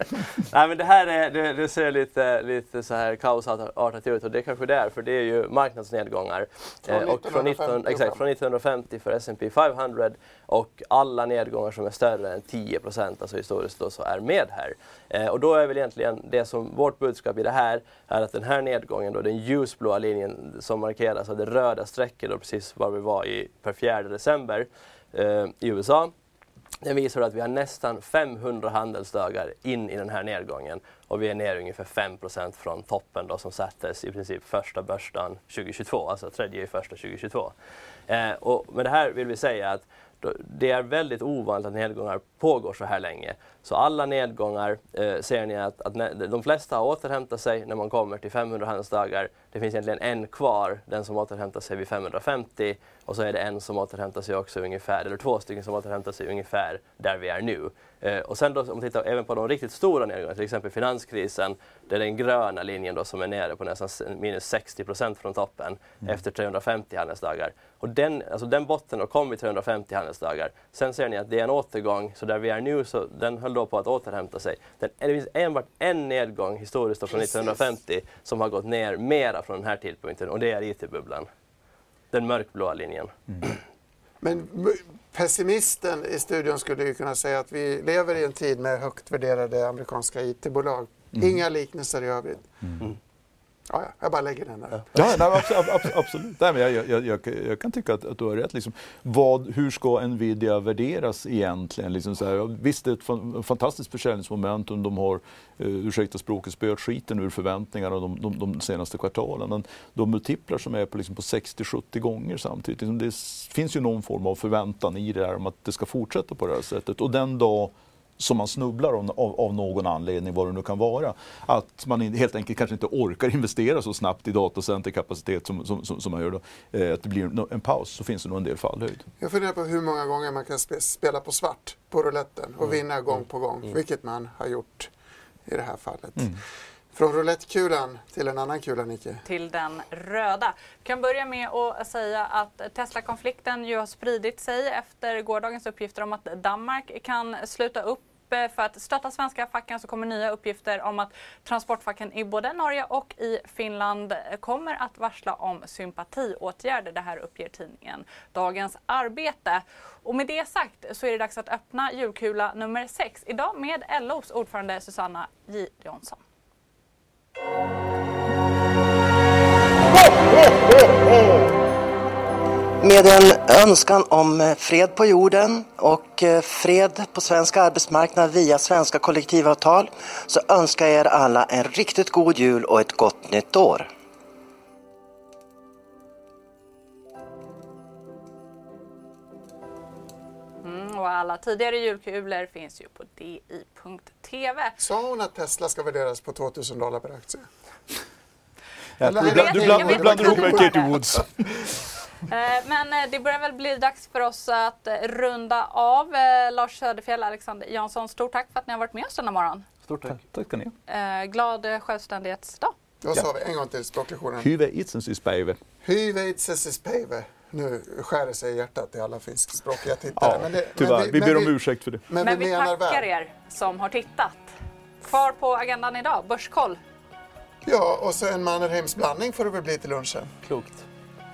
Nej men det här är, det, det ser lite, lite så här kaosartat ut och det kanske det är för det är ju marknadsnedgångar. Från, eh, och från, 19, exakt, från 1950 för S&P 500 och alla nedgångar som är större än 10 procent, alltså historiskt då, så är med här. Eh, och då är väl egentligen det som vårt budskap i det här är att den här nedgången då, den ljusblåa linjen som markeras av det röda strecket då precis var vi var i per 4 december eh, i USA den visar att vi har nästan 500 handelsdagar in i den här nedgången och vi är ner ungefär 5% från toppen då som sattes i princip första börsdagen 2022, alltså tredje i första 2022. Eh, och med det här vill vi säga att det är väldigt ovanligt att nedgångar pågår så här länge. Så alla nedgångar eh, ser ni att, att de flesta har återhämtat sig när man kommer till 500 handelsdagar. Det finns egentligen en kvar, den som återhämtar sig vid 550 och så är det en som återhämtar sig också ungefär, eller två stycken som återhämtar sig ungefär där vi är nu. Eh, och sen då, om man tittar även på de riktigt stora nedgångarna, till exempel finanskrisen, det är den gröna linjen då som är nere på nästan minus 60 procent från toppen mm. efter 350 handelsdagar. Och den, alltså den botten har kommit 350 handelsdagar. Sen ser ni att det är en återgång, så där vi är nu, så den höll då på att återhämta sig. Den, det finns enbart en nedgång historiskt från Precis. 1950 som har gått ner mera från den här tidpunkten och det är IT-bubblan. Den mörkblåa linjen. Mm. Men pessimisten i studion skulle ju kunna säga att vi lever i en tid med högt värderade amerikanska IT-bolag. Mm. Inga liknelser i övrigt. Mm. Ja, ja, jag bara lägger den där. Ja, nej, absolut. absolut. Nej, men jag, jag, jag, jag, kan tycka att, att, du har rätt. Liksom. Vad, hur ska Nvidia värderas egentligen? Liksom så här, visst, det är ett fantastiskt försäljningsmomentum. De har, eh, ursäkta språket, spöat skiten ur förväntningarna de, de, de, senaste kvartalen. Men de multiplar som är på, liksom på 60-70 gånger samtidigt. Liksom det finns ju någon form av förväntan i det här om att det ska fortsätta på det här sättet. Och den dag som man snubblar av, av, av, någon anledning, vad det nu kan vara. Att man helt enkelt kanske inte orkar investera så snabbt i datacenterkapacitet som, som, som, som man gör då. Eh, att det blir en paus, så finns det nog en del fallhöjd. Jag funderar på hur många gånger man kan spela på svart på rouletten och mm. vinna gång på gång, mm. vilket man har gjort i det här fallet. Mm. Från roulettkulan till en annan kula, Nicke. Till den röda. Jag kan börja med att säga att Tesla-konflikten ju har spridit sig efter gårdagens uppgifter om att Danmark kan sluta upp för att stötta svenska facken så kommer nya uppgifter om att transportfacken i både Norge och i Finland kommer att varsla om sympatiåtgärder. Det här uppger tidningen Dagens Arbete. Och med det sagt så är det dags att öppna julkula nummer 6. Idag med LOs ordförande Susanna J Jonsson. Med en önskan om fred på jorden och eh, fred på svensk arbetsmarknad via svenska kollektivavtal så önskar jag er alla en riktigt god jul och ett gott nytt år. Mm, och alla tidigare julkulor finns ju på di.tv. Sa hon att Tesla ska värderas på 2000 dollar per aktie? Ja, Eller- du bland- du bland- du blandar ihop med Katie Woods. Eh, Men eh, det börjar väl bli dags för oss att eh, runda av. Lars Söderfjell, Alexander Jansson, stort tack för att ni har varit med oss denna morgon. Stort tack. Tack ska ni ha. Glad självständighetsdag. Vad sa vi? En gång till språklektionen. Hyvä itsensyspäivä. Hyveitsesispäivä. Nu skär det sig i hjärtat till alla finskspråkiga tittare. Ja, men det, tyvärr. men vi, ber men om ursäkt för det. Men, Men vi vi tackar väl. er som har tittat. Kvar på agendan idag, Börskoll. Ja, och så en Mannerheims-blandning får det väl bli till lunchen. Klokt.